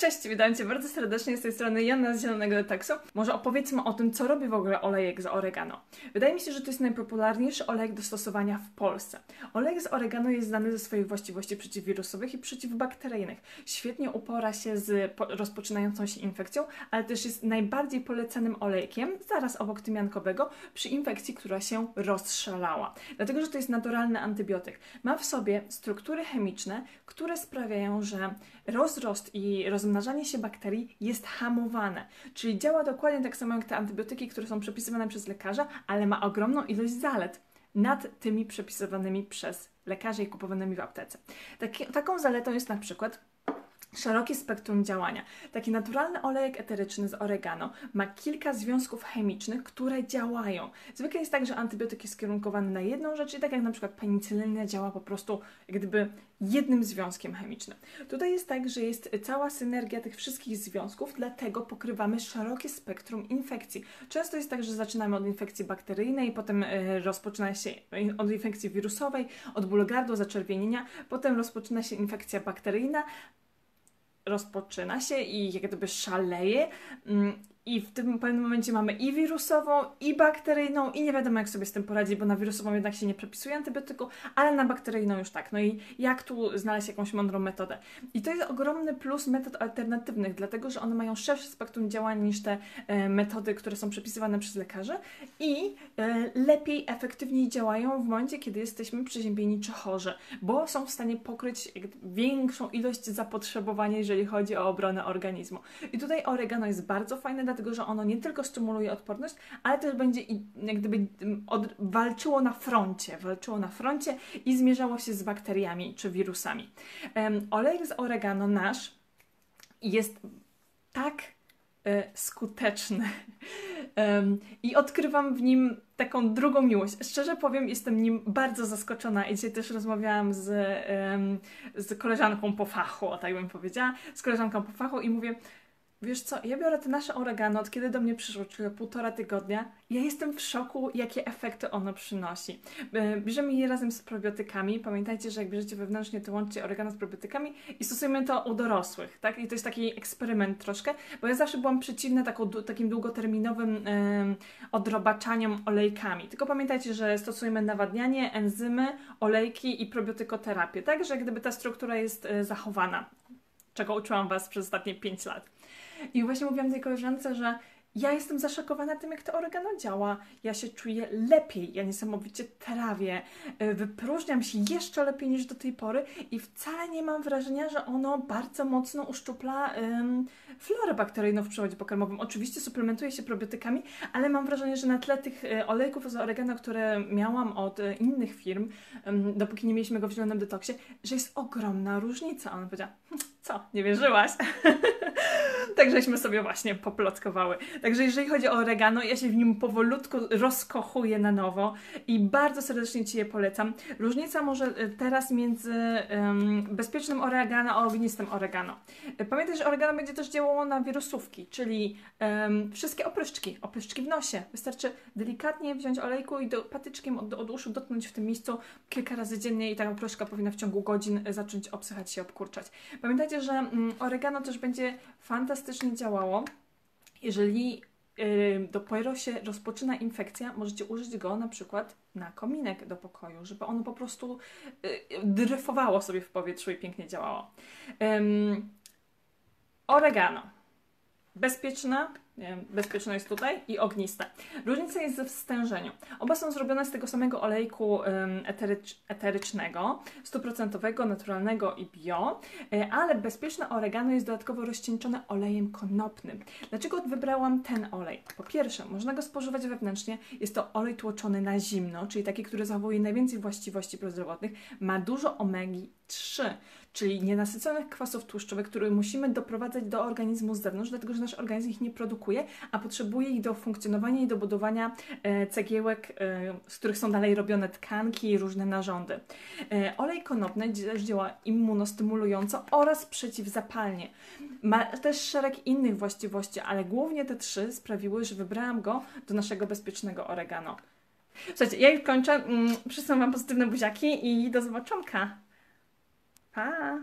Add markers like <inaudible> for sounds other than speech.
Cześć, witam Cię bardzo serdecznie z tej strony Jana z Zielonego Deteksu. Może opowiedzmy o tym, co robi w ogóle olejek z oregano. Wydaje mi się, że to jest najpopularniejszy olejek do stosowania w Polsce. Olejek z oregano jest znany ze swoich właściwości przeciwwirusowych i przeciwbakteryjnych. Świetnie upora się z rozpoczynającą się infekcją, ale też jest najbardziej polecanym olejkiem, zaraz obok tymiankowego, przy infekcji, która się rozszalała. Dlatego, że to jest naturalny antybiotyk. Ma w sobie struktury chemiczne, które sprawiają, że rozrost i rozmnażanie się bakterii jest hamowane. Czyli działa dokładnie tak samo jak te antybiotyki, które są przepisywane przez lekarza, ale ma ogromną ilość zalet nad tymi przepisywanymi przez lekarzy i kupowanymi w aptece. Taki, taką zaletą jest na przykład szerokie spektrum działania. Taki naturalny olejek eteryczny z oregano ma kilka związków chemicznych, które działają. Zwykle jest tak, że antybiotyk jest skierunkowany na jedną rzecz i tak jak na przykład penicylina działa po prostu jak gdyby jednym związkiem chemicznym. Tutaj jest tak, że jest cała synergia tych wszystkich związków, dlatego pokrywamy szerokie spektrum infekcji. Często jest tak, że zaczynamy od infekcji bakteryjnej, potem e, rozpoczyna się od infekcji wirusowej, od bólu gardła, zaczerwienienia, potem rozpoczyna się infekcja bakteryjna, rozpoczyna się i jak gdyby szaleje mm, i w tym pewnym momencie mamy i wirusową, i bakteryjną, i nie wiadomo jak sobie z tym poradzić, bo na wirusową jednak się nie przepisuje antybiotyku, ale na bakteryjną już tak. No i jak tu znaleźć jakąś mądrą metodę? I to jest ogromny plus metod alternatywnych, dlatego że one mają szersze spektrum działań niż te e, metody, które są przepisywane przez lekarzy i e, lepiej, efektywniej działają w momencie, kiedy jesteśmy przeziębieni czy chorzy, bo są w stanie pokryć większą ilość zapotrzebowania, jeżeli chodzi o obronę organizmu. I tutaj oregano jest bardzo fajne, dlatego że ono nie tylko stymuluje odporność, ale też będzie jak gdyby od, walczyło na froncie, walczyło na froncie i zmierzało się z bakteriami czy wirusami. Um, olej z oregano nasz jest tak e, skuteczny <laughs> um, i odkrywam w nim taką drugą miłość. Szczerze powiem, jestem nim bardzo zaskoczona i dzisiaj też rozmawiałam z, um, z koleżanką po fachu, tak bym powiedziała, z koleżanką po fachu i mówię, Wiesz co, ja biorę te nasze oregano, od kiedy do mnie przyszło, czyli półtora tygodnia. Ja jestem w szoku, jakie efekty ono przynosi. E, bierzemy je razem z probiotykami. Pamiętajcie, że jak bierzecie wewnętrznie, to łączcie oregano z probiotykami i stosujemy to u dorosłych, tak? I to jest taki eksperyment troszkę, bo ja zawsze byłam przeciwna taką, takim długoterminowym e, odrobaczaniom olejkami. Tylko pamiętajcie, że stosujemy nawadnianie, enzymy, olejki i probiotykoterapię, tak? Że gdyby ta struktura jest e, zachowana, czego uczyłam Was przez ostatnie 5 lat. I właśnie mówiłam tej koleżance, że ja jestem zaszokowana tym, jak to oregano działa. Ja się czuję lepiej, ja niesamowicie trawię, y, wypróżniam się jeszcze lepiej niż do tej pory i wcale nie mam wrażenia, że ono bardzo mocno uszczupla ym, florę bakteryjną w przewodzie pokarmowym. Oczywiście suplementuję się probiotykami, ale mam wrażenie, że na tle tych y, olejków z oregano, które miałam od y, innych firm, ym, dopóki nie mieliśmy go w zielonym detoksie, że jest ogromna różnica. Ona powiedziała, hm, co, nie wierzyłaś? <laughs> tak żeśmy sobie właśnie poplotkowały. Także jeżeli chodzi o oregano, ja się w nim powolutku rozkochuję na nowo i bardzo serdecznie Ci je polecam. Różnica może e, teraz między um, bezpiecznym oregano a ognistym oregano. E, pamiętaj, że oregano będzie też działało na wirusówki, czyli um, wszystkie opryszczki, opryszczki w nosie. Wystarczy delikatnie wziąć olejku i do, patyczkiem od, od uszu dotknąć w tym miejscu kilka razy dziennie i ta opryszka powinna w ciągu godzin zacząć obsychać się, obkurczać. Pamiętajcie, że um, oregano też będzie fantastycznie działało, jeżeli dopiero się rozpoczyna infekcja, możecie użyć go na przykład na kominek do pokoju, żeby ono po prostu yy, dryfowało sobie w powietrzu i pięknie działało. Oregano. Bezpieczne, bezpieczne jest tutaj i ogniste. Różnica jest ze wstężeniu. Oba są zrobione z tego samego olejku eterycz, eterycznego, stuprocentowego, naturalnego i bio, e, ale bezpieczne oregano jest dodatkowo rozcieńczone olejem konopnym. Dlaczego wybrałam ten olej? Po pierwsze, można go spożywać wewnętrznie. Jest to olej tłoczony na zimno, czyli taki, który zachowuje najwięcej właściwości prozdrowotnych. Ma dużo omegi 3, czyli nienasyconych kwasów tłuszczowych, które musimy doprowadzać do organizmu z zewnątrz, dlatego że nasz organizm ich nie produkuje, a potrzebuje ich do funkcjonowania i do budowania e, cegiełek, e, z których są dalej robione tkanki i różne narządy. E, olej konopny też działa immunostymulująco oraz przeciwzapalnie. Ma też szereg innych właściwości, ale głównie te trzy sprawiły, że wybrałam go do naszego bezpiecznego oregano. Słuchajcie, ja już kończę. Mm, Przysyłam Wam pozytywne buziaki i do zobaczonka. Pa!